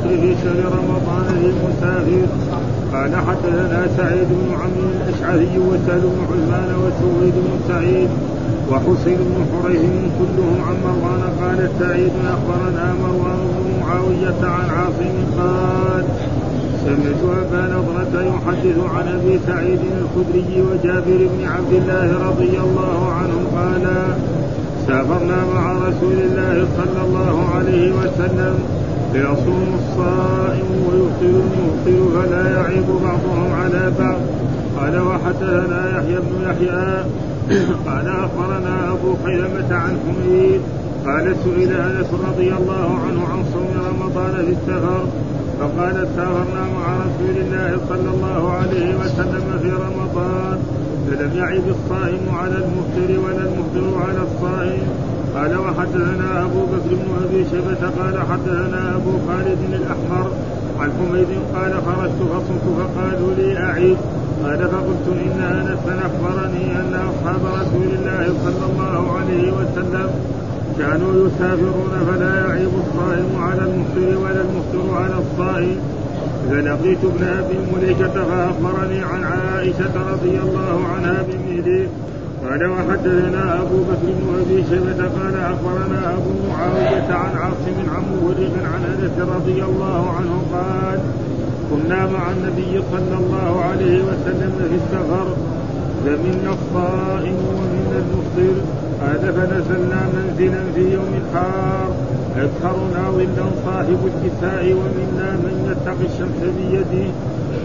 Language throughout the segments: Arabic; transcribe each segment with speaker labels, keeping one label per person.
Speaker 1: الفطر في شهر رمضان للمسافر قال حدثنا سعيد بن عمرو الأشعري وسهل بن عثمان وسويد بن سعيد وحسين بن حريث كلهم عن مروان. قال سعيد أخبرنا مروان بن معاوية عن عاصم قال سمعت أبا نضرة يحدث عن أبي سعيد الخدري وجابر بن عبد الله رضي الله عنهم قال سافرنا مع رسول الله صلى الله عليه وسلم. فيصوم الصائم ويفطر المفطر فلا يعيب بعضهم على بعض. قال وحدثنا يحيى بن يحيى. قال أخبرنا أبو خيمة عن حميد. قال سئل أنس رضي الله عنه عن صوم رمضان في السفر. فقال سافرنا مع رسول الله صلى الله عليه وسلم في رمضان. فلم يعب الصائم على المفطر ولا المفطر على الصائم. قال وحدثنا أبو بكر بن أبي شيبة قال حدثنا أبو خالد الأحمر عن حميد قال خرجت فصمت فقالوا لي أعيد. قال فقلت إن أنس أخبرني أن أصحاب رسول الله صلى الله عليه وسلم كانوا يسافرون فلا يعيب الصائم على المفطر ولا المفطر على الصائم. فلقيت ابن أبي مليكة فأخبرني عن عائشة رضي الله عنها بمثله قال وحدثنا أبو بكر بن أبي شيبة قال أخبرنا أبو معاوية عن عاصم عن مورق عن أنس رضي الله عنه قال كنا مع النبي صلى الله عليه وسلم في السفر فمنا الصائم ومنا المفطر قال فنزلنا منزلا في يوم حار يسهرنا ظلا صاحب الكساء ومنا من يتقي الشمس بيده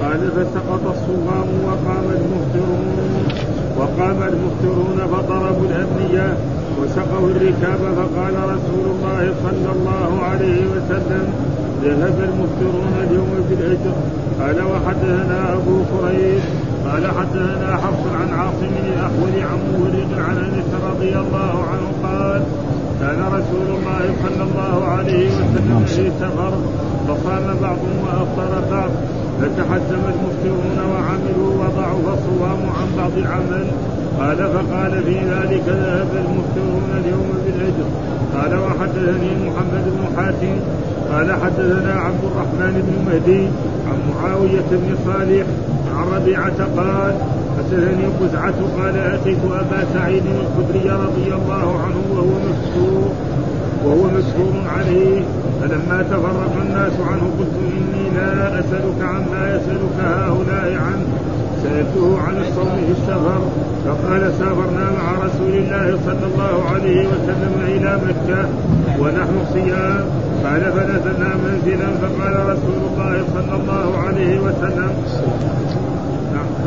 Speaker 1: قال فسقط الصوام وقام المفطرون وقام المفطرون فضربوا الأبنية وسقوا الركاب فقال رسول الله صلى الله عليه وسلم ذهب المفطرون اليوم بالأجر قال وحدثنا أبو كريب قال حدثنا حفص عن عاصم الأحول عن مورد عن أنس رضي الله عنه قال كان رسول الله صلى الله عليه وسلم في سفر فصام بعضهم وأفطر بعض. فتحزم المفطرون وعملوا وضعف الصوام عن بعض العمل. قال فقال في ذلك ذهب المفطرون اليوم بالاجر قال وحدثني محمد بن حاتم. قال حدثنا عبد الرحمن بن مهدي عن معاوية بن صالح عن ربيعة قال حدثني قزعة قال أتيت أبا سعيد الخدري رضي الله عنه وهو مسحور وهو مسحور عليه. فلما تفرق الناس عنه قلت إني لا أسألك عما يسألك هؤلاء عنه سألته عن الصوم في السفر فقال سافرنا مع رسول الله صلى الله عليه وسلم إلى مكة ونحن صيام. قال فنزلنا منزلا فقال رسول الله صلى الله عليه وسلم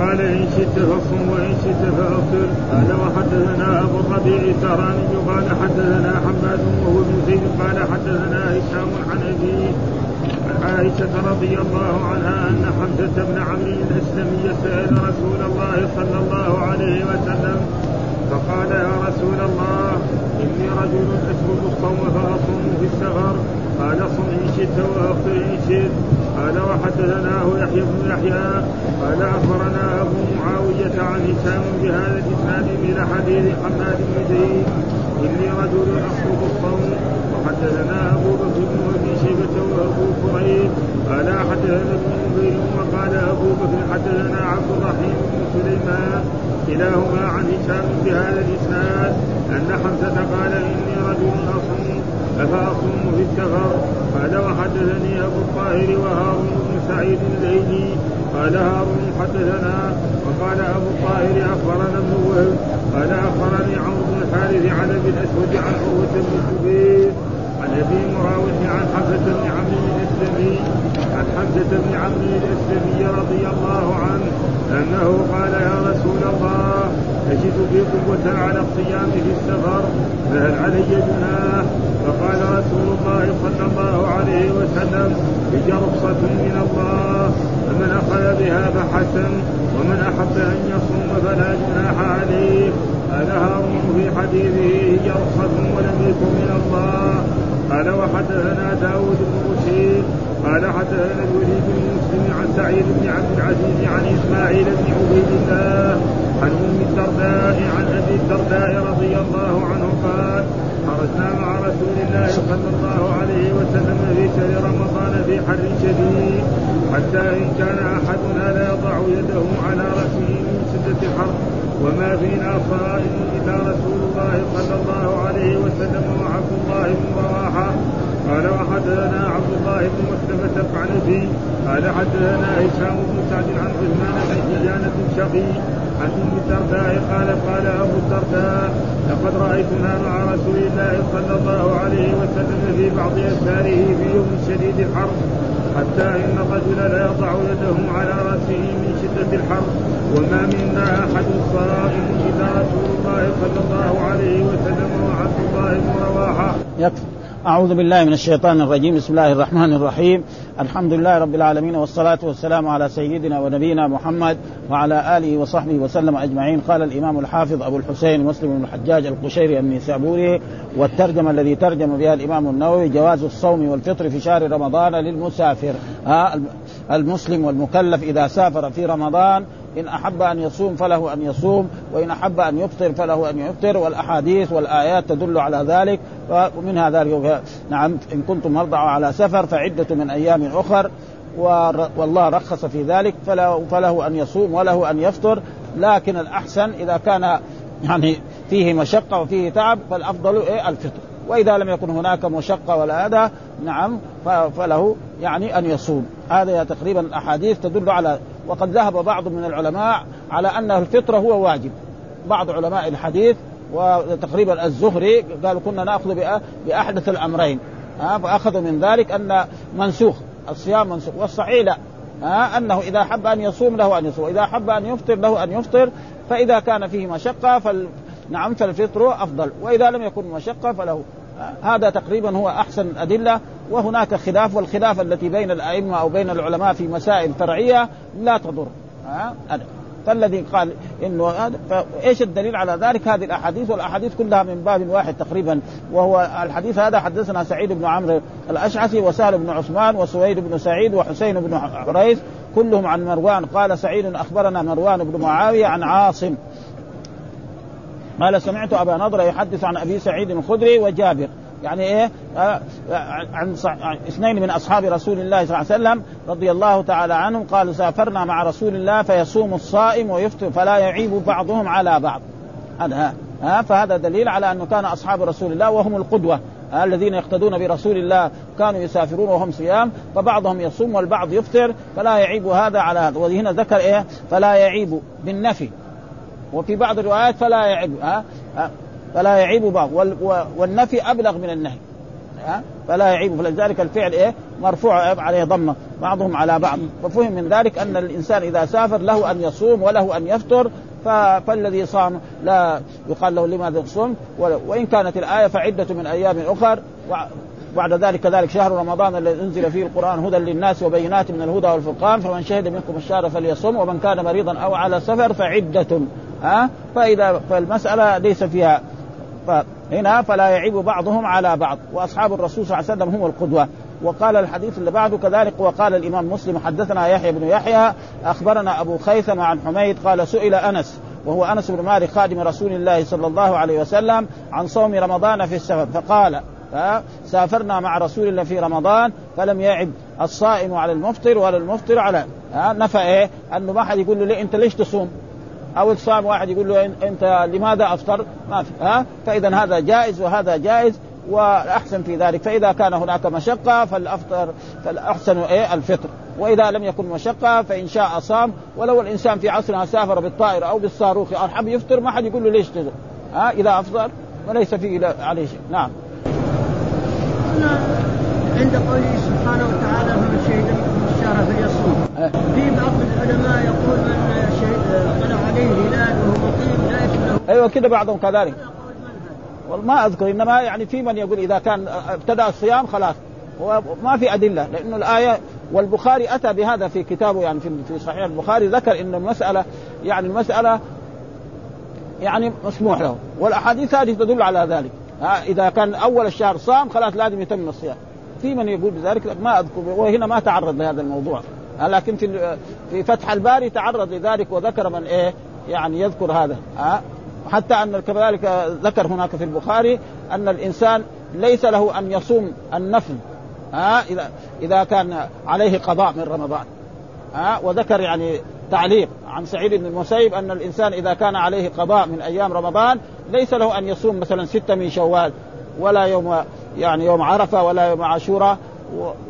Speaker 1: قال إن شئت فصم وإن شئت فأفطر. قال وحدثنا أبو الربيع الزهراني قال حدثنا حماد وهو بن زيد قال حدثنا هشام عن عن عائشة رضي الله عنها أن حمزة بن عمرو الأسلمي سأل رسول الله صلى الله عليه وسلم فقال يا رسول الله إني رجل أشرب الصوم فأصوم في السفر. قال صم إن شئت وأفطر إن شئت. قال وحدثناه يحيى بن يحيى قال أخبرنا أبو معاوية عن هشام بهذا الإسناد من حديث حماد بن زيد. إني رجل اصوب الصوم وحدثنا أبو بكر بن أبي شيبة وأبو كريب قال حدثنا ابن نبيل وقال أبو بكر حدثنا عبد الرحيم بن سليمان. كلاهما عن هشام بهذا الإسناد. أن حمزة قال إني رجل أصوم. أفأصوم في السفر؟ قال وحدثني أبو الطاهر وهارون بن سعيد الليلي قال هارون حدثنا. وقال أبو الطاهر أخبرنا ابن وهب. قال أخبرني عمرو بن الحارث عن أبي الأسود عن عروة بن الزبير. عن أبي مراوح عن حمزه بن عمرو الأسلمي. عن حمزه بن عمرو الأسلمي رضي الله عنه أنه قال يا رسول الله أجد في قوه على الصيام في السفر فهل علي جناح؟ فقال رسول الله صلى الله عليه وسلم هي رخصة من الله فمن أخذ بها فحسن ومن أحب أن يصوم فلا جناح عليه. قال هارون في حديثه هي رخصة ولم يكن من الله. قال وحدثنا داود بن رشيد قال حدثنا الوليد بن مسلم عن سعيد بن عبد العزيز عن إسماعيل بن عبيد الله عن أم الدرداء عن أبي الدرداء رضي الله عنه قال خرجنا مع رسول الله صلى الله عليه وسلم في شهر رمضان في حر شديد حتى إن كان أحدنا لا يضع يده على رأسه من شدة وما فينا صائم إلا رسول الله صلى الله عليه وسلم وعبد الله بن رواحة. قال وحدثنا عبد الله بن مسلمة القعنبي قال حدثنا هشام بن سعد عن عثمان بن حجانة شقي عن أم الدرداء قال قال أبو الدرداء لقد رأيتنا مع رسول الله صلى الله عليه وسلم في بعض اسفاره في يوم شديد الحر حتى إن الرجل لا يضع يده على راسه من شدة الحر وما منا أحد صائم الا رسول الله صلى الله عليه وسلم وعبد الله بن.
Speaker 2: يكفي. أعوذ بالله من الشيطان الرجيم. بسم الله الرحمن الرحيم. الحمد لله رب العالمين والصلاة والسلام على سيدنا ونبينا محمد وعلى آله وصحبه وسلم أجمعين. قال الإمام الحافظ أبو الحسين مسلم بن الحجاج القشيري النيسابوري والترجمة الذي ترجم بها الإمام النووي جواز الصوم والفطر في شهر رمضان للمسافر. ها المسلم والمكلف إذا سافر في رمضان إن أحب أن يصوم فله أن يصوم وإن أحب أن يفطر فله أن يفطر والأحاديث والآيات تدل على ذلك. ومنها ذلك نعم إن كنتم مرضى على سفر فعدة من أيام أخر والله رخص في ذلك فله, فله أن يصوم وله أن يفطر. لكن الأحسن إذا كان يعني فيه مشقة وفيه تعب فالأفضل إيه؟ الفطر. وإذا لم يكن هناك مشقة ولا هذا نعم فله يعني أن يصوم. هذا تقريبا الأحاديث تدل على وقد ذهب بعض من العلماء على أن الفطرة هو واجب. بعض علماء الحديث وتقريبا الزهري قالوا كنا نأخذ بأحدث الأمرين. ها فأخذوا من ذلك أن منسوخ الصيام منسوخ. والصحيح لا. ها أنه إذا حب أن يصوم له أن يصوم واذا حب أن يفطر له أن يفطر. فإذا كان فيه مشقة فال نعم فالفطر أفضل. وإذا لم يكن مشقة فله. هذا تقريبا هو أحسن الادله وهناك خلاف والخلاف التي بين الأئمة أو بين العلماء في مسائل فرعية لا تضر. ها؟ فالذي قال إنه فإيش الدليل على ذلك؟ هذه الأحاديث والأحاديث كلها من باب واحد تقريبا. وهو الحديث هذا حدثنا سعيد بن عمرو الأشعثي وسهل بن عثمان وسويد بن سعيد وحسين بن حريث كلهم عن مروان. قال سعيد أخبرنا مروان بن معاوية عن عاصم. قال سمعت أبا نضرة يحدث عن أبي سعيد الخدري وجابر. يعني إيه؟ آه عن اثنين من أصحاب رسول الله صلى الله عليه وسلم رضي الله تعالى عنهم. قالوا سافرنا مع رسول الله فيصوم الصائم ويفطر فلا يعيب بعضهم على بعض. هذا ها؟ فهذا دليل على أنه كان أصحاب رسول الله وهم القدوة الذين يقتدون برسول الله كانوا يسافرون وهم صيام فبعضهم يصوم والبعض يفطر فلا يعيب هذا على هذا. وهنا ذكر إيه؟ فلا يعيب بالنفي. وفي بعض الروايات فلا يعيب ها؟ فلا يعيب بعض. والنفي أبلغ من النهي ها؟ فلا يعيب. فلذلك الفعل إيه؟ مرفوع عليه ضمة. بعضهم على بعض. ففهم من ذلك أن الإنسان إذا سافر له أن يصوم وله أن يفطر فالذي صام لا يقال له لماذا تصوم وإن كانت الآية فعدة من أيام أخر بعد ذلك كذلك شهر رمضان الذي أنزل فيه القرآن هدى للناس وبينات من الهدى والفرقان فمن شهد منكم الشهر فليصم ومن كان مريضا أو على سفر فعدة ها؟ فإذا فالمسألة ليس فيها فهنا فلا يعيب بعضهم على بعض وأصحاب الرسول صلى الله عليه وسلم هم القدوة. وقال الحديث اللي بعده كذلك وقال الإمام مسلم حدثنا يحيى بن يحيى أخبرنا أبو خيثم عن حميد قال سئل أنس وهو أنس بن مالك خادم رسول الله صلى الله عليه وسلم عن صوم رمضان في السفر فقال سافرنا مع رسول الله في رمضان فلم يعب الصائم على المفطر ولا المفطر على نفى إيه؟ أنه ما حد يقول له ليه أنت ليش تصوم؟ أو الصائم واحد يقول له أنت لماذا أفطر؟ ما في ها؟ فإذا هذا جائز وهذا جائز والأحسن في ذلك. فإذا كان هناك مشقة فالأفطر فالأحسن إيه؟ الفطر. وإذا لم يكن مشقة فإن شاء صام. ولو الإنسان في عصرنا سافر بالطائره أو بالصاروخ حب يفطر ما حد يقول له ليش تزور ها؟ إذا أفطر وليس فيه عليه شيء. نعم.
Speaker 3: عند قوله سبحانه وتعالى من شهد منكم الشهر فليصوم. في بعض العلماء يقول من شهد طلع عليه هلال وهو مقيم لا له.
Speaker 2: أيوه كده بعضهم كذلك. ما أذكر إنما يعني في من يقول إذا كان ابتدأ الصيام خلاص. وما في أدلة لأنه الايه والبخاري أتى بهذا في كتابه يعني في في صحيح البخاري ذكر إن المساله يعني المسألة يعني مسموح له. والأحاديث هذه تدل على ذلك. إذا كان أول الشهر صام خلاص لازم يتم الصيام. في من يقول بذلك ما أذكر. وهنا ما تعرض لهذا الموضوع. لكن في في فتح الباري تعرض لذلك وذكر من إيه يعني يذكر هذا. ها حتى أن كذلك ذكر هناك في البخاري أن الإنسان ليس له أن يصوم النفل. ها إذا إذا كان عليه قضاء من رمضان. ها وذكر يعني تعليق عن سعيد بن المسيب أن الإنسان إذا كان عليه قضاء من أيام رمضان ليس له أن يصوم مثلا ستة من شوال ولا يوم يعني يوم عرفة ولا يوم عاشوراء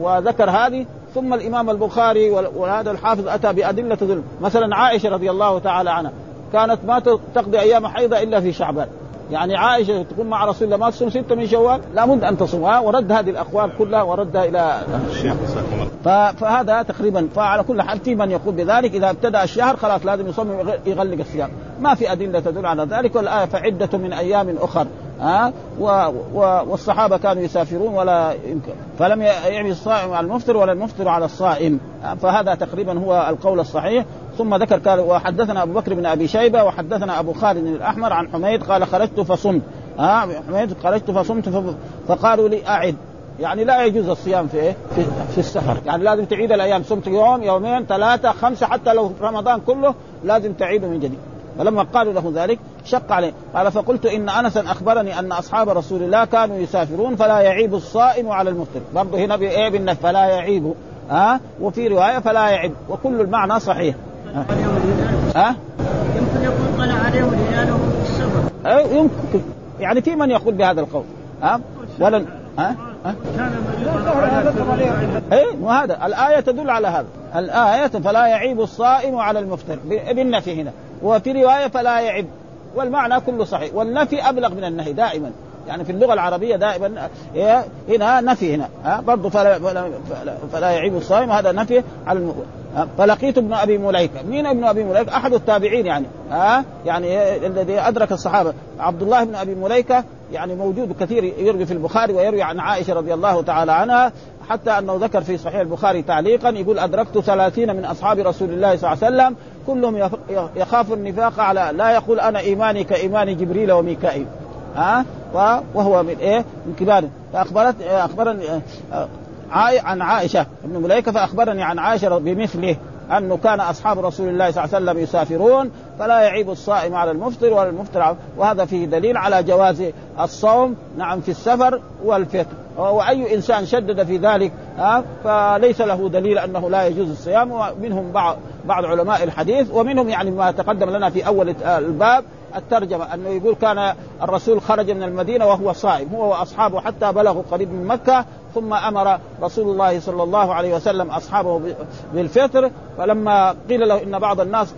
Speaker 2: وذكر هذه. ثم الإمام البخاري وهذا الحافظ أتى بأدلة ظلم. مثلا عائشة رضي الله تعالى عنها كانت ما تقضي أيام حيضة إلا في شعبان. يعني عائشة تكون مع رسول الله ما تصوم ستة من شوال لابد أن تصومها ورد هذه الاقوال كلها وردها إلى فهذا تقريبا فعلى كل حال في من يقول بذلك إذا ابتدأ الشهر خلاص لازم يصوم يغلق الصيام. ما في أدلة تدل على ذلك والآية فعدة من أيام أخر ها و و والصحابة كانوا يسافرون ولا يمكن. فلم يعمل الصائم على المفطر ولا المفطر على الصائم. فهذا تقريبا هو القول الصحيح. ثم ذكر قال وحدثنا أبو بكر بن أبي شيبة وحدثنا أبو خالد الأحمر عن حميد قال خرجت فصمت. ها حميد خرجت فصمت فقالوا لي أعد. يعني لا يجوز الصيام في إيه؟ في, في السفر، يعني لازم تعيد الأيام، صمت يوم يومين ثلاثة خمسة حتى لو رمضان كله لازم تعيده من جديد. فلما قالوا له ذلك شق عليه. قال فقلت إن أنسا أخبرني أن أصحاب رسول الله كانوا يسافرون فلا يعيب الصائم على المفطر. برضه هنا بإيه؟ بالنفس فلا يعيب. ها أه؟ وفي رواية فلا يعيب. وكل المعنى صحيح. ها؟
Speaker 3: يمكن يقول قال عليهم هلاله في السفر
Speaker 2: أه يمكن. يعني في من يقول بهذا القول؟ ها؟ ولا ها؟ كان إيه وهذا الآية تدل على هذا. الآية فلا يعيب الصائم على المفطر بالنفي هنا. وفي رواية فلا يعب والمعنى كله صحيح. والنفي أبلغ من النهي دائما. يعني في اللغة العربية دائما هنا نفي هنا ها برضه فلا, فلا, فلا يعيب الصائم هذا نفي على الم... فلقيت ابن أبي مليكة، مين ابن أبي مليكة؟ أحد التابعين يعني ها يعني الذي أدرك الصحابة، عبد الله بن أبي مليكة يعني موجود كثير يروي في البخاري ويروي عن عائشة رضي الله تعالى عنها حتى أنه ذكر في صحيح البخاري تعليقا يقول أدركت ثلاثين من أصحاب رسول الله صلى الله عليه وسلم كلهم يخاف النفاق على لا يقول أنا إيماني كإيمان جبريل وميكائيل. ها؟ وهو من إيه؟ من كبار. فاخبرت أخبرني عن عائشة. ابن مليكه فأخبرني عن عائشة بمثله أنه كان أصحاب رسول الله صلى الله عليه وسلم يسافرون فلا يعيب الصائم على المفطر ولا المفطر وهذا فيه دليل على جواز الصوم نعم في السفر والفطر. وأي إنسان شدد في ذلك ها فليس له دليل أنه لا يجوز الصيام. ومنهم بعض بعض علماء الحديث ومنهم يعني ما تقدم لنا في أول الباب الترجمة أنه يقول كان الرسول خرج من المدينة وهو صائم هو وأصحابه حتى بلغوا قريب من مكة ثم أمر رسول الله صلى الله عليه وسلم أصحابه بالفطر فلما قيل له إن بعض الناس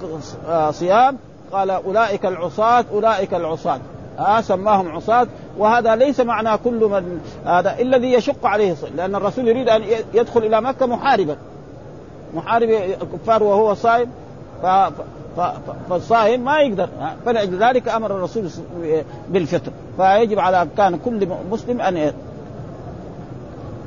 Speaker 2: صيام قال أولئك العصاة أولئك العصاة. آه سماهم عصاة وهذا ليس معنى كل من هذا الذي يشق عليه لأن الرسول يريد أن يدخل إلى مكة محاربا. محارب الكفار وهو صائم فالصائم ما يقدر. فلأجل ذلك أمر الرسول بالفطر. فيجب على كان كل مسلم أن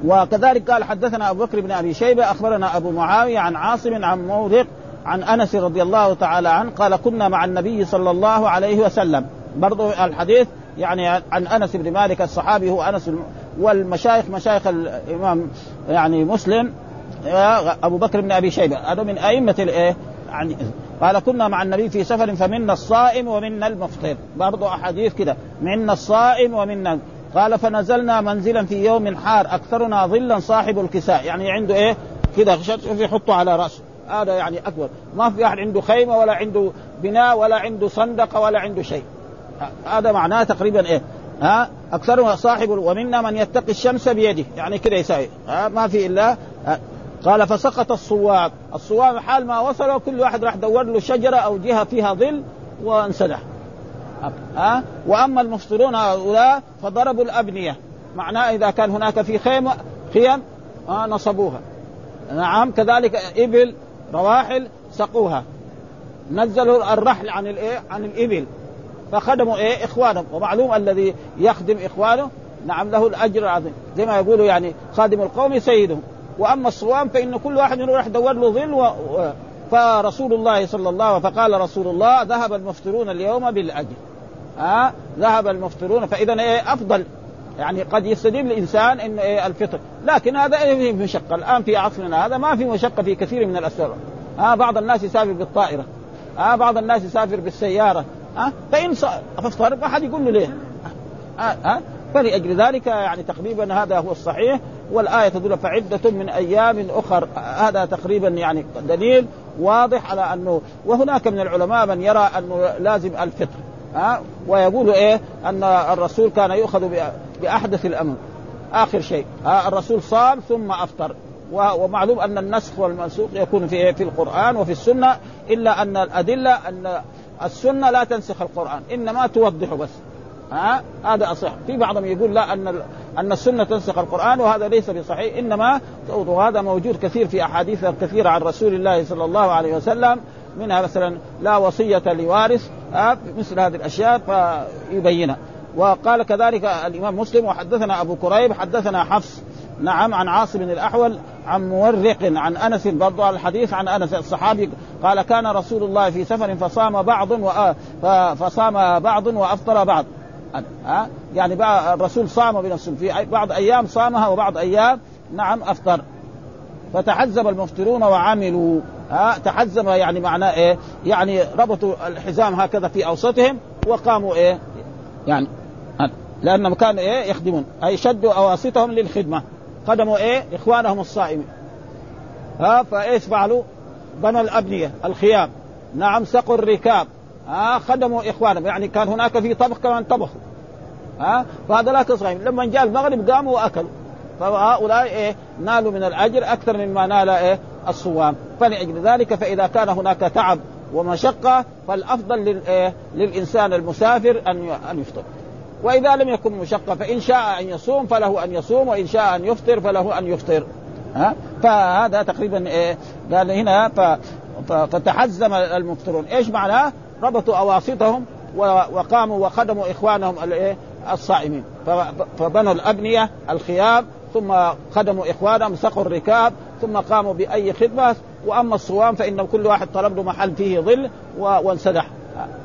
Speaker 2: وكذلك قال حدثنا أبو بكر بن أبي شيبة أخبرنا أبو معاوية عن عاصم عن موثق عن أنس رضي الله تعالى عنه قال كنا مع النبي صلى الله عليه وسلم. برضو الحديث يعني عن أنس بن مالك الصحابي هو أنس والمشايخ مشايخ الإمام يعني مسلم أبو بكر بن أبي شيبة. هذا من أئمة الايه يعني قال كنا مع النبي في سفر فمنا الصائم ومنا المفطر. برضو أحاديث كده. منا الصائم ومنا قال فنزلنا منزلا في يوم حار أكثرنا ظلا صاحب الكساء. يعني عنده إيه؟ كده يحطه على رأسه. هذا يعني أكبر. ما في أحد عنده خيمة ولا عنده بناء ولا عنده صندقه ولا عنده شيء. هذا معناه تقريبا إيه؟ ها؟ أكثرنا صاحب ومنا من يتقي الشمس بيده. يعني كده يساوي. ما في إلا قال فسقط الصواب. الصواب حال ما وصلوا كل واحد راح دور له شجرة أو جهة فيها ظل وانسدح ها؟ وأما المفطرون هؤلاء فضربوا الأبنية. معناه إذا كان هناك في خيمه خيم آه نصبوها. نعم كذلك إبل رواحل سقوها. نزلوا الرحل عن الايه عن الإبل. فخدموا إيه؟ إخوانهم. ومعلوم الذي يخدم إخوانه نعم له الأجر العظيم. زي ما يقولوا يعني خادم القوم سيدهم. وأما الصوام فإن كل واحد يروح يدور له ظل و... فرسول الله صلى الله عليه فقال رسول الله ذهب المفطرون اليوم بالأجر. ها أه؟ ذهب المفطرون فإذا إيه أفضل. يعني قد يستدل الإنسان إن إيه الفطر. لكن هذا إيه مشقة. الآن في عصرنا هذا ما في مشقة في كثير من الأسباب. ها أه؟ بعض الناس يسافر بالطائرة. ها أه؟ بعض الناس يسافر بالسيارة. ها أه؟ فإن افطر ما حد يقول له ليه؟ ها أه؟ أه؟ فلأجل ذلك يعني تقريبا هذا هو الصحيح. والآية تدل فعدة من أيام أخر. هذا تقريبا يعني دليل واضح على أنه وهناك من العلماء من يرى أنه لازم الفطر ها؟ ويقول إيه؟ أن الرسول كان يؤخذ بأحدث الأمر آخر شيء ها؟ الرسول صام ثم أفطر. ومعلوم أن النسخ والمنسوخ يكون في إيه؟ في القرآن وفي السنة إلا أن الأدلة أن السنة لا تنسخ القرآن إنما توضحه بس. ها؟ هذا أصح. في بعضهم يقول لا أن أن السنة تنسخ القرآن وهذا ليس بصحيح إنما وهذا موجود كثير في أحاديث كثيرة عن رسول الله صلى الله عليه وسلم منها مثلا لا وصية لوارث مثل هذه الأشياء فيبينها. وقال كذلك الإمام مسلم وحدثنا أبو كريب حدثنا حفص. نعم عن عاصم الأحول عن مورق عن أنس برضو الحديث عن أنس الصحابي قال كان رسول الله في سفر فصام بعض فصام بعض وأفطر بعض. ها؟ يعني الرسول صام بنفسه في بعض أيام صامها وبعض أيام نعم أفطر. فتحزب المفطرون وعملوا ها؟ تحزب يعني معناه إيه؟ يعني ربطوا الحزام هكذا في أوسطهم وقاموا إيه؟ يعني لأنهم كانوا إيه؟ يخدمون. أي شدوا أواسطهم للخدمة. قدموا إيه؟ إخوانهم الصائمين. ها؟ فإيش فعلوا؟ بنوا الأبنية الخيام. نعم سقوا الركاب. ها خدموا إخوانهم. يعني كان هناك في طبخ كمان طبخوا. ها فهذا لا تصغير لما جاء المغرب قاموا وأكلوا. فهؤلاء إيه نالوا من الأجر أكثر مما نال إيه الصوام. فلأجل ذلك فإذا كان هناك تعب ومشقة فالأفضل للإيه؟ للإنسان المسافر أن أن يفطر. وإذا لم يكن مشقة فإن شاء أن يصوم فله أن يصوم وإن شاء أن يفطر فله أن يفطر. ها؟ فهذا تقريبا إيه قال هنا. فتحزم المفطرون. إيش معناه؟ ربطوا أواسطهم وقاموا وخدموا إخوانهم الايه الصائمين. فبنوا الأبنية الخيام ثم خدموا إخوانهم سقوا الركاب ثم قاموا بأي خدمة. وأما الصوام فان كل واحد طلب له محل فيه ظل وانسدح.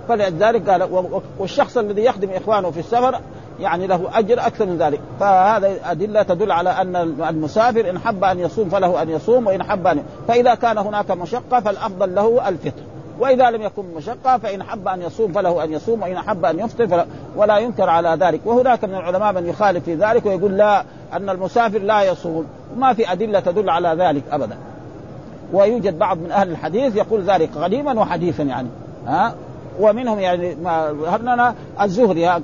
Speaker 2: فلذلك قال والشخص الذي يخدم إخوانه في السفر يعني له أجر أكثر من ذلك. فهذا أدلة تدل على أن المسافر إن حب أن يصوم فله أن يصوم وإن حب ان فإذا كان هناك مشقة فالأفضل له الفطر. وإذا لم يكن مشقة فإن حب أن يصوم فله أن يصوم وإن حب أن يفطر فلا ولا ينكر على ذلك. وهناك من العلماء من يخالف في ذلك ويقول لا أن المسافر لا يصوم. ما في أدلة تدل على ذلك ابدا. ويوجد بعض من أهل الحديث يقول ذلك قديما وحديثا يعني. ها؟ ومنهم يعني ما ظهرنا الزهري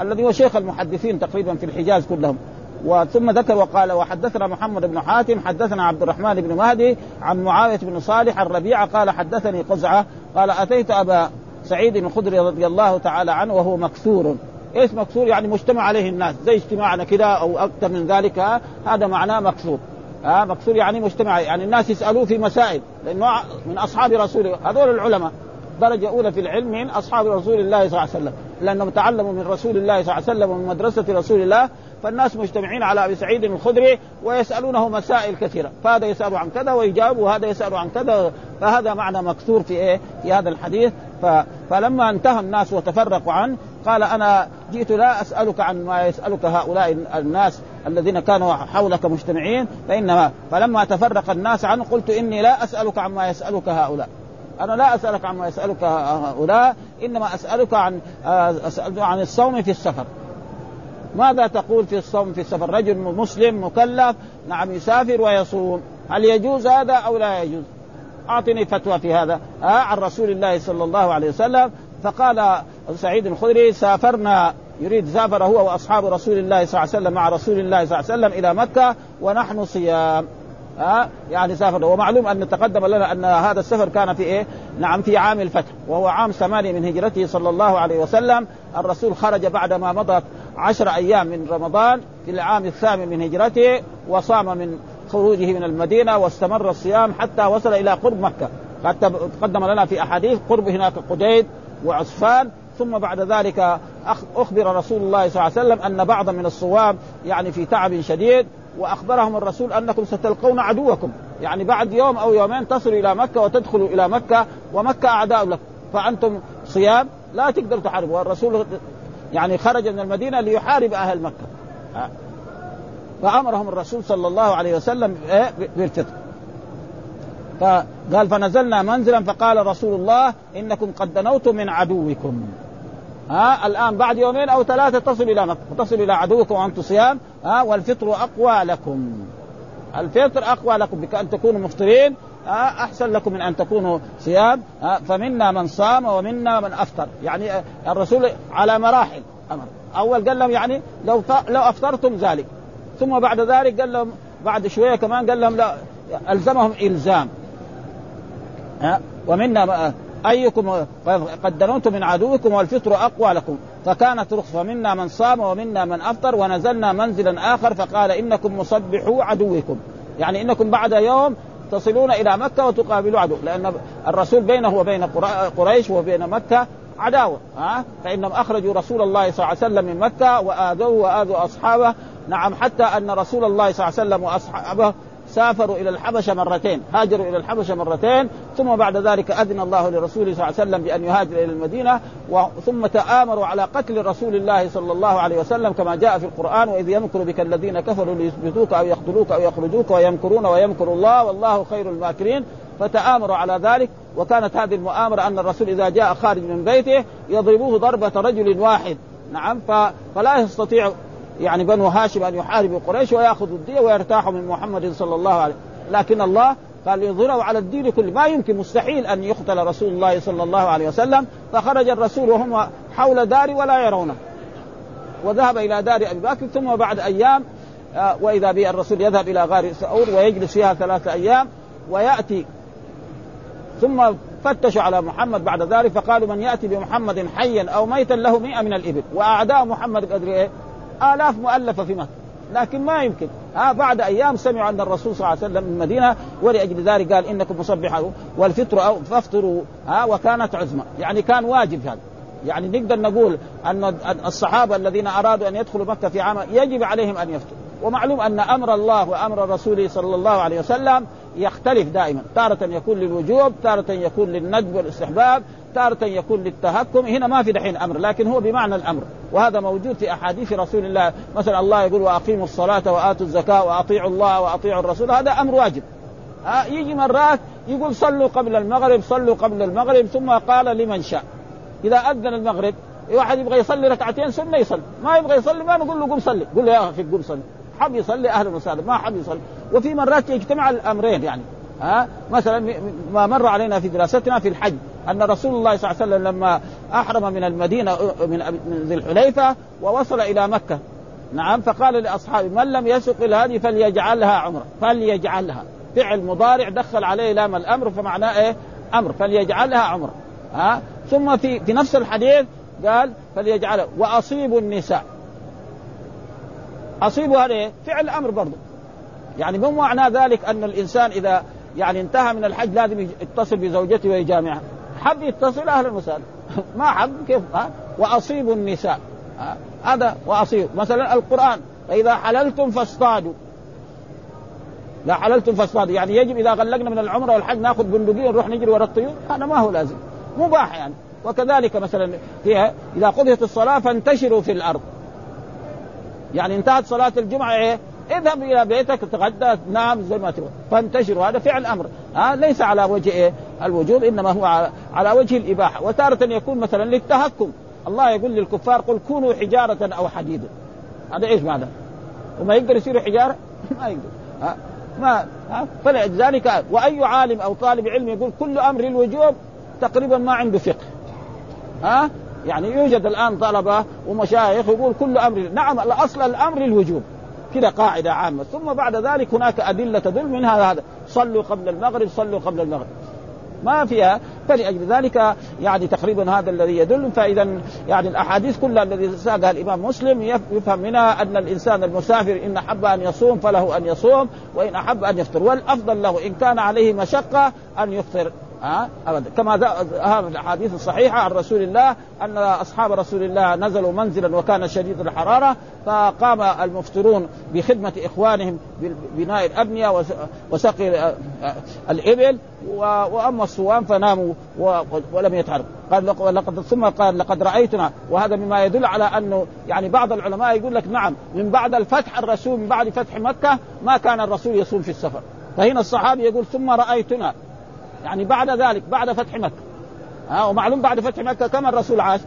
Speaker 2: الذي هو شيخ المحدثين تقريبا في الحجاز كلهم. وثم ذكر وقال وحدثنا محمد بن حاتم حدثنا عبد الرحمن بن مهدي عن معاوية بن صالح الربيعه قال حدثني قزعة قال أتيت أبا سعيد الخدري رضي الله تعالى عنه وهو مكسور. إيش مكسور؟ يعني مجتمع عليه الناس زي اجتماعنا كده أو أكثر من ذلك. هذا معناه مكسور. ها مكسور يعني مجتمع يعني الناس يسألوه في مسائل لأنه من أصحاب رسوله هذول العلماء درجة أولى في العلم من أصحاب رسول الله صلى الله عليه وسلم. لأنهم تعلموا من رسول الله صلى الله عليه وسلم ومن مدرسة رسول الله فالناس مجتمعين على أبي سعيد الخدري ويسألونه مسائل كثيرة. فهذا يسأل عن كذا ويجاوب وهذا يسأل عن كذا. فهذا معنى مكثور في إيه؟ في هذا الحديث. فلما انتهى الناس وتفرقوا عنه قال أنا جئت لا أسألك عن ما يسألك هؤلاء الناس الذين كانوا حولك مجتمعين فإنما فلما تفرق الناس عنه قلت إني لا أسألك عما يسألك هؤلاء. أنا لا أسألك عما يسألك هؤلاء إنما أسألك عن أسألك عن الصوم في السفر. ماذا تقول في الصوم في السفر؟ رجل مسلم مكلف نعم يسافر ويصوم. هل يجوز هذا أو لا يجوز؟ أعطني فتوى في هذا. آه عن رسول الله صلى الله عليه وسلم فقال سعيد الخدري سافرنا يريد سافر هو وأصحاب رسول الله صلى الله عليه وسلم مع رسول الله صلى الله عليه وسلم إلى مكة ونحن صيام. آه يعني سافر. ومعلوم أن تقدم لنا أن هذا السفر كان في إيه؟ نعم في عام الفتح وهو عام ثمانية من هجرته صلى الله عليه وسلم. الرسول خرج بعد ما مضت عشر أيام من رمضان في العام الثامن من هجرته وصام من خروجه من المدينة واستمر الصيام حتى وصل إلى قرب مكة. حتى تقدم لنا في أحاديث قرب هناك قديد وعصفان ثم بعد ذلك أخبر رسول الله صلى الله عليه وسلم أن بعضا من الصوام يعني في تعب شديد وأخبرهم الرسول أنكم ستلقون عدوكم. يعني بعد يوم أو يومين تصلوا إلى مكة وتدخلوا إلى مكة ومكة أعداء لكم فأنتم صيام لا تقدروا تحاربوا. والرسول يعني خرج من المدينة ليحارب أهل مكة. فأمرهم الرسول صلى الله عليه وسلم إيه؟ بالفطر. فقال فنزلنا منزلا فقال رسول الله إنكم قد دنوتم من عدوكم. ها الآن بعد يومين أو ثلاثة تصل إلى مكة تصل إلى عدوكم وأنتم صيام ها والفطر أقوى لكم. الفطر أقوى لكم بان تكونوا مفطرين. أحسن لكم من أن تكونوا صيام. فمنا من صام ومنا من أفطر. يعني الرسول على مراحل. أمر. أول قال لهم يعني لو لو أفطرتم ذلك. ثم بعد ذلك قال لهم بعد شوية كمان قال لهم لا ألزمهم إلزام. ومنا أيكم قد دنوتم من عدوكم والفطر أقوى لكم. فكانت رخصة منا من صام ومنا من أفطر ونزلنا منزلا آخر فقال إنكم مصبحوا عدوكم. يعني إنكم بعد يوم تصلون إلى مكة وتقابلوا عدو. لأن الرسول بينه وبين قريش وبين مكة عداوة. ها؟ فإنهم أخرجوا رسول الله صلى الله عليه وسلم من مكة وآذوه وآذوا أصحابه. نعم حتى أن رسول الله صلى الله عليه وسلم وأصحابه سافروا إلى الحبشة مرتين، هاجروا إلى الحبشة مرتين، ثم بعد ذلك أذن الله لرسوله صلى الله عليه وسلم بأن يهاجر إلى المدينة، ثم تآمروا على قتل رسول الله صلى الله عليه وسلم كما جاء في القرآن وإذ يمكر بك الذين كفروا ليثبتوك أو يقتلوك أو يخرجوك ويمكرون ويمكر الله والله خير الماكرين، فتآمروا على ذلك وكانت هذه المؤامرة أن الرسول إذا جاء خارج من بيته يضربوه ضربة رجل واحد. نعم فلا يستطيع يعني بنو هاشم أن يحاربوا قريش وياخذوا الدية ويرتاحوا من محمد صلى الله عليه لكن الله قال يظهروا على الدين كله. ما يمكن مستحيل أن يقتل رسول الله صلى الله عليه وسلم. فخرج الرسول وهم حول دار ولا يرونه. وذهب إلى دار أبي بكر ثم بعد أيام آه، وإذا به الرسول يذهب إلى غار سعور ويجلس فيها ثلاثة أيام ويأتي. ثم فتشوا على محمد بعد ذلك فقالوا من يأتي بمحمد حيا أو ميتا له مئة من الإبل. وأعداء محمد قدر إيه؟ آلاف مؤلفة في مكة. لكن ما يمكن. ها بعد أيام سمعوا أن الرسول صلى الله عليه وسلم من المدينة ولأجل ذلك قال إنكم مصبحون والفطر أو فافطروا ها وكانت عزمه يعني كان واجب هذا. يعني نقدر نقول أن الصحابة الذين أرادوا أن يدخلوا مكة في عام يجب عليهم أن يفطروا. ومعلوم أن أمر الله وأمر رسوله صلى الله عليه وسلم يختلف دائما. تارة يكون للوجوب تارة يكون للندب والاستحباب تارة يكون للتهكم. هنا ما في دحين أمر لكن هو بمعنى الأمر. وهذا موجود في أحاديث رسول الله. مثلا الله يقول وأقيموا الصلاة وآتوا الزكاة وأطيعوا الله وأطيعوا الرسول. هذا أمر واجب. ها يجي مرات يقول صلوا قبل المغرب صلوا قبل المغرب ثم قال لمن شاء. إذا أذن المغرب واحد يبغى يصلي ركعتين سنه يصلي. ما يبغى يصلي ما نقول له قم صلي. قول له يا أخي قم صلي. حب يصلي أهلا وسهلا. ما حب يصلي. وفي مرات يجتمع الأمرين يعني ها؟ مثلا ما مر علينا في دراستنا في الحج أن رسول الله صلى الله عليه وسلم لما أحرم من المدينة من ذي الحليفة ووصل إلى مكة. نعم فقال لأصحابه من لم يسق الهدي فليجعلها عمرة فليجعلها. فعل مضارع دخل عليه لام الأمر فمعناه إيه؟ أمر فليجعلها عمرة ها؟ ثم في في نفس الحديث قال فليجعلها. وأصيبوا النساء. أصيبوا هذا؟ فعل أمر برضه يعني مو معنى ذلك أن الإنسان إذا يعني انتهى من الحج لازم يتصل بزوجته ويجامعها. حب يتصل أهلا وسهلا ما حب؟ كيف؟ ها؟ واصيبوا النساء. هذا وأصيب. مثلا القرآن. فإذا حللتم فاصطادوا. لا حللتم فاصطادوا. يعني يجب إذا غلقنا من العمرة والحج نأخذ بندقية نروح نجري ورا الطيور. هذا ما هو لازم. مباح يعني. وكذلك مثلا فيها إذا قضيت الصلاة فانتشروا في الأرض. يعني انتهت صلاة الجمعة إيه؟ اذهب إلى بيتك تغدى تنام زي ما تبغى. فانتشروا هذا فعل أمر ها آه ليس على وجه إيه؟ الوجوب إنما هو على, وجه الإباحة. وتارة يكون مثلا للتهكم. الله يقول للكفار قل كونوا حجارة أو حديدا. هذا إيش معنى؟ وما يقدر يصيروا حجارة؟ ما يقدر. ها آه ما ها آه فلذلك وأي عالم أو طالب علم يقول كل أمر الوجوب تقريبا ما عنده فقه. ها يعني يوجد الآن طلبة ومشايخ يقول كل أمر نعم الأصل الأمر الوجوب. كده قاعدة عامة. ثم بعد ذلك هناك أدلة تدل منها هذا صلوا قبل المغرب صلوا قبل المغرب. ما فيها. فلأجل ذلك يعني تقريبا هذا الذي يدل. فإذا يعني الأحاديث كلها الذي ساقها الإمام مسلم يفهم منها أن الإنسان المسافر إن أحب أن يصوم فله أن يصوم وإن أحب أن يفطر. والأفضل له إن كان عليه مشقة أن يفطر. ها؟ ابدا. كما هذا الأحاديث الصحيحة عن رسول الله أن أصحاب رسول الله نزلوا منزلا وكان شديد الحرارة فقام المفطرون بخدمة إخوانهم ببناء الأبنية وسقي الإبل وأما الصوام فناموا ولم يتحركوا. قال لقد ثم قال لقد رأيتنا. وهذا مما يدل على انه يعني بعض العلماء يقول لك نعم من بعد الفتح الرسول من بعد فتح مكة ما كان الرسول يصوم في السفر. فهنا الصحابي يقول ثم رأيتنا. يعني بعد ذلك بعد فتح مكة ها ومعلوم بعد فتح مكة كم الرسول عاش؟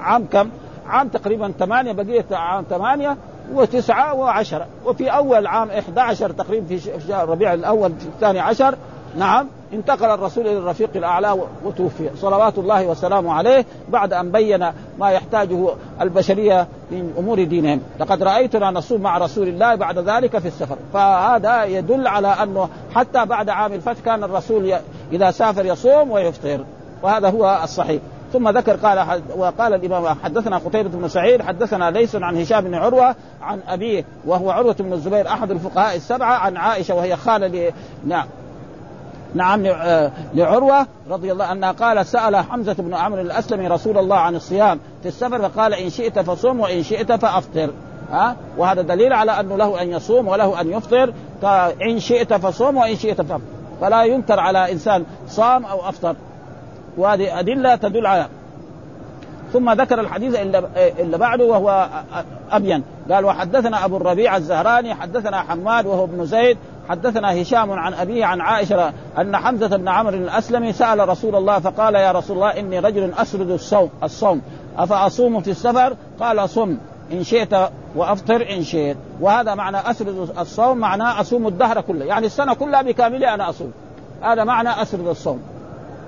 Speaker 2: عام كم؟ عام تقريبا ثمانية بقية عام ثمانية وتسعة وعشرة وفي أول عام 11 تقريبا في شهر ربيع الأول الثاني عشر نعم انتقل الرسول إلى الرفيق الأعلى وتوفي. صلوات الله وسلامه عليه بعد أن بين ما يحتاجه البشرية من أمور دينهم، لقد رأيتنا نصوم مع رسول الله بعد ذلك في السفر، فهذا يدل على أنه حتى بعد عام الفتح كان الرسول إذا سافر يصوم ويفطر، وهذا هو الصحيح. ثم ذكر قال وقال الإمام حدثنا قتيبة بن سعيد حدثنا ليس عن هشام بن عروة عن أبيه وهو عروة بن الزبير أحد الفقهاء السبعة عن عائشة وهي خالة نعم. نعم آه، لعروة رضي الله عنها قال سأل حمزة بن عمرو الأسلمي رسول الله عن الصيام في السفر فقال إن شئت فصم وإن شئت فأفطر. ها؟ وهذا دليل على أنه له أن يصوم وله أن يفطر. ان شئت فصوم وإن شئت فأفطر. فلا ينكر على إنسان صام أو أفطر. وهذه أدلة تدل على ثم ذكر الحديث اللي بعده وهو أبين. قال وحدثنا أبو الربيع الزهراني حدثنا حماد وهو ابن زيد حدثنا هشام عن أبيه عن عائشة أن حمزة بن عمرو الأسلمي سأل رسول الله فقال يا رسول الله إني رجل أسرد الصوم الصوم. أفأصوم في السفر؟ قال صم. إن شئت وأفطر إن شئت. وهذا معنى أسرد الصوم معناه أصوم الدهر كله. يعني السنة كلها بكاملها أنا أصوم. هذا معنى أسرد الصوم.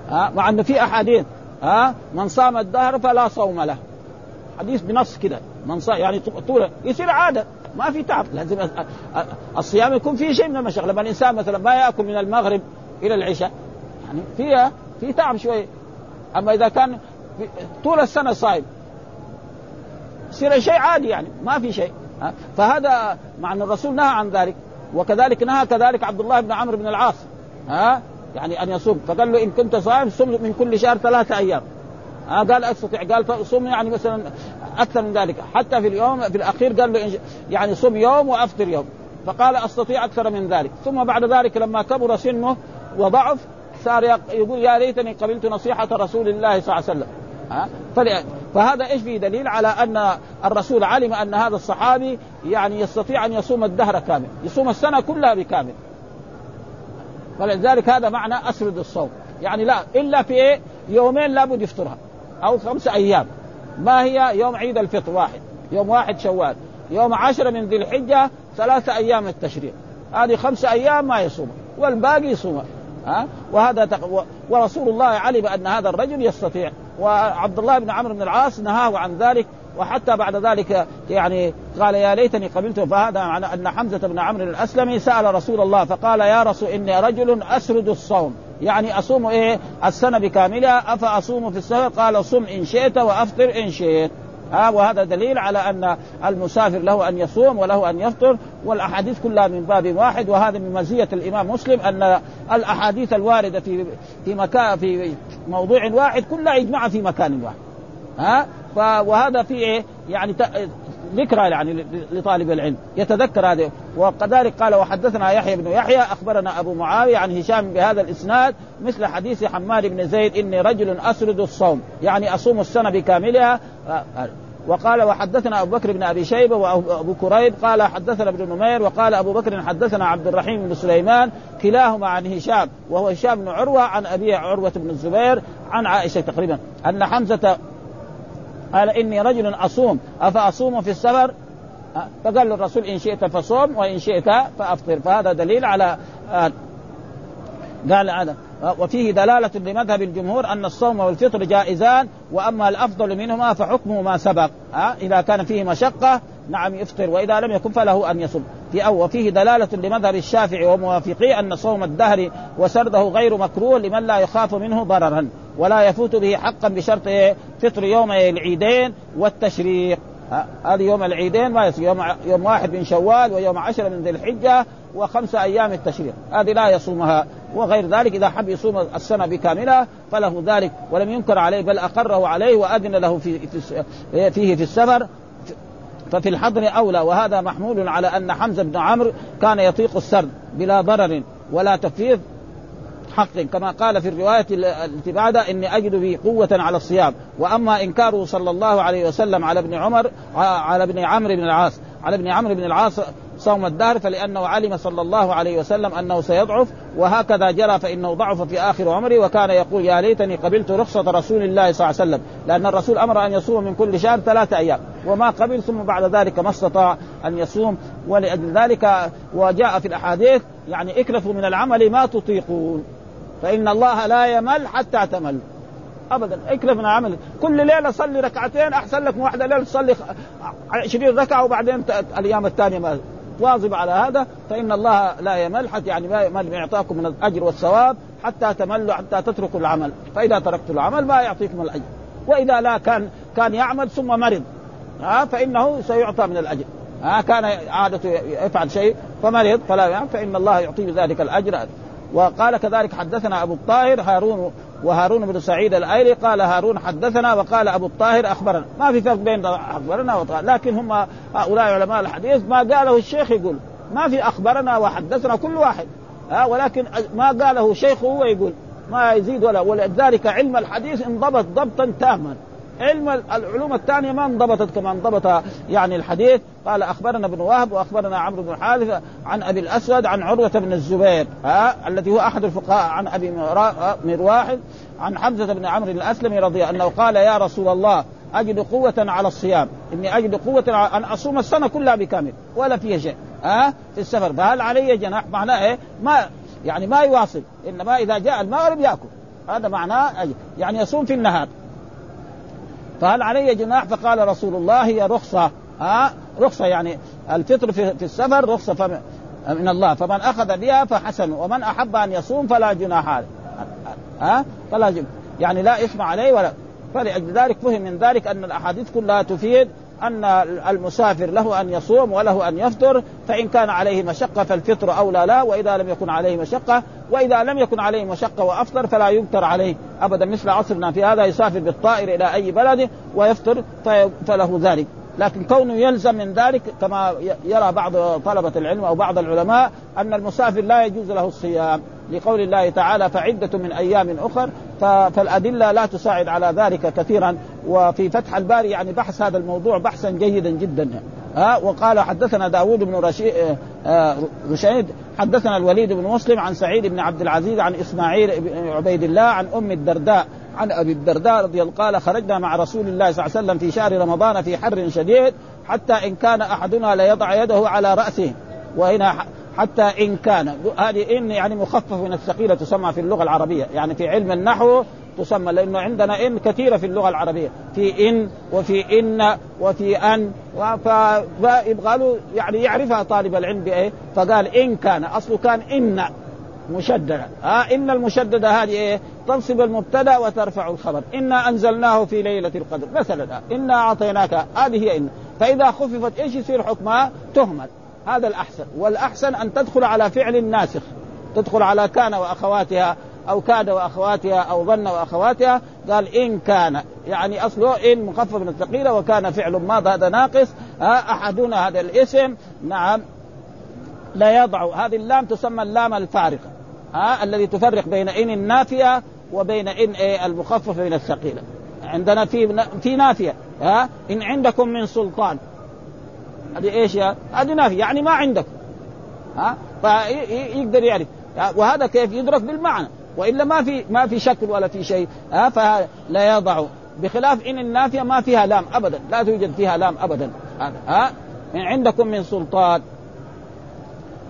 Speaker 2: ها؟ مع إنه في أحاديث. ها؟ من صام الدهر فلا صوم له. حديث بنص كده. من صام يعني طول يصير عادة. ما في تعب. لازم الصيام يكون فيه شيء من المشقة. لما الإنسان مثلا ما يأكل من المغرب إلى العشاء يعني فيها في تعب شوية أما إذا كان طول السنة صايم يصير شيء عادي يعني ما في شيء. فهذا مع أن الرسول نهى عن ذلك وكذلك نهى كذلك عبد الله بن عمرو بن العاص. ها؟ يعني أن يصوم. فقال له إن كنت صائم صم من كل شهر ثلاثة أيام. ها؟ قال أستطيع. قال صوم يعني مثلا أكثر من ذلك. حتى في اليوم في الأخير قال له يعني صم يوم وأفطر يوم. فقال أستطيع أكثر من ذلك. ثم بعد ذلك لما كبر سنه وضعف صار يقول يا ليتني قبلت نصيحة رسول الله صلى الله عليه وسلم. ها؟ فهذا إيش فيه دليل؟ على أن الرسول علم أن هذا الصحابي يعني يستطيع أن يصوم الدهر كامل يصوم السنة كلها بكامل. فلذلك هذا معنى أسرد الصوم. يعني لا إلا في إيه؟ يومين لابد يفطرها أو خمسة أيام. ما هي يوم عيد الفطر؟ واحد. يوم واحد شوال. يوم عشرة من ذي الحجة ثلاثة أيام التشريق. هذه خمسة أيام ما يصوم. والباقي يصوم. ها؟ وهذا تق... ورسول الله علم أن هذا الرجل يستطيع. وعبد الله بن عمرو بن العاص نهاه عن ذلك. وحتى بعد ذلك يعني قال يا ليتني قبلته. فهذا معنى أن حمزة بن عمرو الأسلمي سأل رسول الله فقال يا رسول إني رجل أسرد الصوم. يعني أصوم إيه؟ السنة بكاملها. افاصوم في السفر؟ قال صم إن شئت وأفطر إن شئت. ها وهذا دليل على أن المسافر له أن يصوم وله أن يفطر. والأحاديث كلها من باب واحد وهذا من مزية الإمام مسلم أن الأحاديث الواردة في في مكان في موضوع واحد كلها اجمع في مكان واحد. ها؟ وهذا في إيه؟ يعني ذكرى يعني لطالب العلم يتذكر هذا وكذلك قال وحدثنا يحيى بن يحيى أخبرنا أبو معاوية عن هشام بهذا الإسناد مثل حديث حماد بن زيد إني رجل أسرد الصوم يعني أصوم السنة بكاملها. وقال وحدثنا أبو بكر بن أبي شيبة وابو كريب. قال حدثنا ابن نمير وقال أبو بكر حدثنا عبد الرحيم بن سليمان كلاهما عن هشام وهو هشام بن عروة عن ابيه عروة بن الزبير عن عائشة تقريبا أن حمزة قال إني رجل أصوم. أفأصوم في السفر؟ فقال للرسول إن شئت فصوم وإن شئت فأفطر. فهذا دليل على آه، قال هذا. وفيه دلالة لمذهب الجمهور أن الصوم والفطر جائزان وأما الأفضل منهما فحكمه ما سبق. إذا كان فيه مشقة نعم يفطر وإذا لم يكن فله أن يصوم. في أو وفيه دلالة لمذهب الشافعي وموافقيه أن صوم الدهر وسرده غير مكروه لمن لا يخاف منه ضررا. ولا يفوت به حقا بشرط إيه؟ فطر يوم العيدين والتشريق. هذه يوم العيدين ما يصير. يوم يوم واحد من شوال ويوم عشرة من ذي الحجة وخمسة أيام التشريق. هذه لا يصومها. وغير ذلك إذا حب يصوم السنة بكاملها فله ذلك. ولم ينكر عليه بل أقره عليه وأذن له في فيه في السفر. ففي الحضر أولى. وهذا محمول على أن حمزة بن عمرو كان يطيق السرد بلا ضرر ولا تفريط حق كما قال في الرواية التي بعدها إني أجد به قوة على الصيام. وأما إنكاره صلى الله عليه وسلم على ابن عمر على ابن عمرو بن العاص على ابن عمرو بن العاص صوم الدهر فلأنه علم صلى الله عليه وسلم أنه سيضعف وهكذا جرى فإنه ضعف في آخر عمره وكان يقول يا ليتني قبلت رخصة رسول الله صلى الله عليه وسلم لأن الرسول أمر أن يصوم من كل شهر ثلاثة أيام وما قبل ثم بعد ذلك ما استطاع أن يصوم ولأجل ذلك وجاء في الأحاديث يعني اكلفوا من العمل ما تطيقون. فإن الله لا يمل حتى تمل. ابدا اكلف من العمل كل ليلة صلي ركعتين أحسن لك من واحدة ليلة تصلي 20 ركعة وبعدين الأيام الثانية ما واظب على هذا. فإن الله لا يمل حتى يعني ما يمل يعطاكم من الأجر والثواب حتى تملوا حتى تتركوا العمل. فإذا تركتوا العمل ما يعطيكم الأجر. وإذا لا كان كان يعمل ثم مرض. ها فإنه سيعطى من الأجر. ها كان عادته يفعل شيء فمرض فلا يعمل. فإن الله يعطيه ذلك الأجر. وقال كذلك حدثنا أبو الطاهر هارون وهارون بن سعيد الأيلي قال هارون حدثنا وقال أبو الطاهر أخبرنا. ما في فرق بين أخبرنا وطاهر لكن هم هؤلاء علماء الحديث ما قاله الشيخ يقول. ما في أخبرنا وحدثنا كل واحد. ها ولكن ما قاله شيخه هو يقول. ما يزيد ولا ولذلك علم الحديث انضبط ضبطا تاما. علم العلوم الثانية ما انضبطت كما انضبط يعني الحديث. قال أخبرنا ابن وهب وأخبرنا عمرو بن حارث عن أبي الأسود عن عروة بن الزبير ها الذي هو أحد الفقهاء عن أبي مرواح عن حمزة بن عمرو الأسلمي رضي الله عنه قال يا رسول الله أجد قوة على الصيام، إني أجد قوة أن أصوم السنة كلها بكامل ولا فيها شيء، ها في السفر، فهل علي جناح؟ معناه إيه؟ ما يعني ما يواصل، إنما إذا جاء المغرب يأكل، هذا معناه يعني يصوم في النهار، فهل علي جناح فقال رسول الله هي رخصة. ها؟ رخصة يعني الفطر في, السفر رخصة من الله. فمن أخذ بها فحسن ومن أحب أن يصوم فلا جناح عليه. ها؟ فلا جناح يعني لا إثم عليه ولا فلأجل ذلك فهم من ذلك أن الأحاديث كلها تفيد أن المسافر له أن يصوم وله أن يفطر فإن كان عليه مشقة فالفطر أولى لا وإذا لم يكن عليه مشقة وإذا لم يكن عليه مشقة وأفطر فلا ينكر عليه أبدا. مثل عصرنا في هذا يسافر بالطائر إلى أي بلد ويفطر فله ذلك. لكن كونه يلزم من ذلك كما يرى بعض طلبة العلم أو بعض العلماء أن المسافر لا يجوز له الصيام. لقول الله تعالى فعدة من أيام أخر فالأدلة لا تساعد على ذلك كثيرا. وفي فتح الباري يعني بحث هذا الموضوع بحثا جيدا جدا. ها وقال حدثنا داود بن آه، آه، رشيد حدثنا الوليد بن مسلم عن سعيد بن عبد العزيز عن إسماعيل بن عبيد الله عن أم الدرداء عن أبي الدرداء رضي الله قال خرجنا مع رسول الله صلى الله عليه وسلم في شهر رمضان في حر شديد حتى إن كان أحدنا ليضع يده على رأسه. وهنا حتى إن كان. هذه إن يعني مخفف من الثقيلة تسمى في اللغة العربية. يعني في علم النحو تسمى لأنه عندنا إن كثيرة في اللغة العربية. في إن وفي إن وفي أن. فيبغى له يعني يعرفها طالب العلم بإيه؟ فقال إن كان. أصله كان إن مشددا. ها آه إن المشددة هذه إيه؟ تنصب المبتدا وترفع الخبر. إنا أنزلناه في ليلة القدر. مثلا إنا أعطيناك هذه هي إن. فإذا خففت إيش يصير حكمها؟ تهمل. هذا الأحسن. والأحسن أن تدخل على فعل ناسخ. تدخل على كان وأخواتها أو كاد وأخواتها أو ظن وأخواتها. قال إن كان. يعني أصله إن مخفف من الثقيلة وكان فعل ماض هذا ناقص. احدنا هذا الاسم. نعم. لا يضع. هذه اللام تسمى اللام الفارقة. ها الذي تفرق بين إن النافية وبين إن إيه المخفف من الثقيلة. عندنا في في نافية ها؟ إن عندكم من سلطان. هذه إيش يا؟ هذه نافية يعني ما عندكم ها؟ فيقدر يعرف. وهذا كيف؟ يدرك بالمعنى. وإلا ما في ما في شكل ولا في شيء ها؟ فلا يضع. بخلاف إن النافية ما فيها لام ابدا لا توجد فيها لام ابدا. ها؟ إن عندكم من سلطان.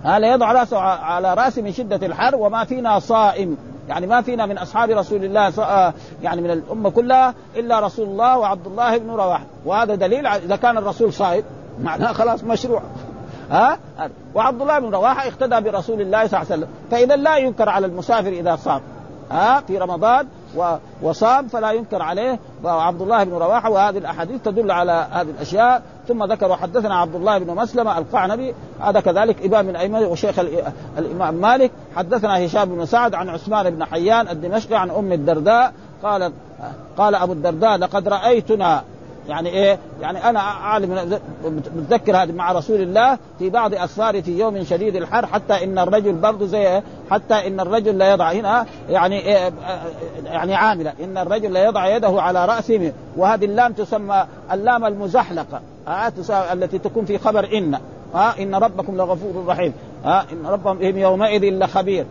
Speaker 2: هذا يضع رأسه على راسه من شدة الحر وما فينا صائم. يعني ما فينا من أصحاب رسول الله آه، يعني من الأمة كلها إلا رسول الله وعبد الله بن رواحه وهذا دليل إذا كان الرسول صائم معناه خلاص مشروع. ها؟ وعبد الله بن رواحه اقتدى برسول الله صلى الله عليه وسلم. فإذا لا ينكر على المسافر إذا صام. ها؟ في رمضان وصام فلا ينكر عليه. وعبد الله بن رواحه وهذه الأحاديث تدل على هذه الأشياء. ثم ذكر وحدثنا عبد الله بن مسلمة القعنبي هذا كذلك إمام من أئمة وشيخ الإمام مالك. حدثنا هشام بن سعد عن عثمان بن حيان الدمشقي عن أم الدرداء قالت قال أبو الدرداء لقد رأيتنا يعني إيه؟ يعني أنا عالم متذكر هذا مع رسول الله في بعض أسفاره في يوم شديد الحر حتى إن الرجل برضه زي؟ حتى إن الرجل لا يضع هنا يعني إيه؟ يعني عامله إن الرجل لا يضع يده على رأسه. وهذه اللام تسمى اللام المزحلقة. التي تكون في خبر إن. ها؟ إن ربكم لغفور رحيم. ها؟ إن ربهم يومئذ لخبير.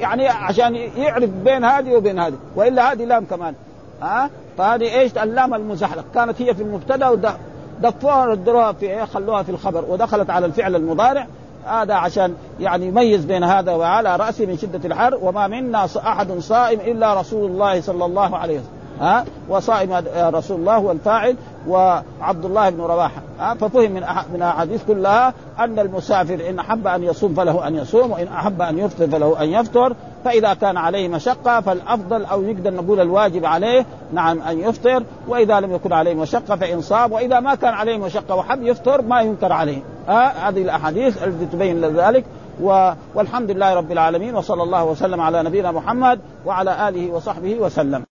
Speaker 2: يعني عشان يعرف بين هذه وبين هذه. وإلا هذه لام كمان. ها؟ فهذه إيش؟ اللام المزحلق كانت هي في المبتدأ دفوها ردوها في إيه؟ خلوها في الخبر ودخلت على الفعل المضارع. هذا عشان يعني يميز بين هذا وعلى راسه من شدة الحر. وما منا أحد صائم إلا رسول الله صلى الله عليه وسلم. ها؟ وصائم رسول الله هو الفاعل وعبد الله بن رواحه ها؟ ففهم من من الاحاديث كلها أن المسافر إن أحب أن يصوم فله أن يصوم وإن أحب أن يفطر فله أن يفطر. فإذا كان عليه مشقة فالأفضل أو نقدر نقول الواجب عليه نعم أن يفطر وإذا لم يكن عليه مشقة فإن صام وإذا ما كان عليه مشقة وحب يفطر ما ينكر عليه. هذه الأحاديث التي تبين ذلك و... والحمد لله رب العالمين وصلى الله وسلم على نبينا محمد وعلى آله وصحبه وسلم.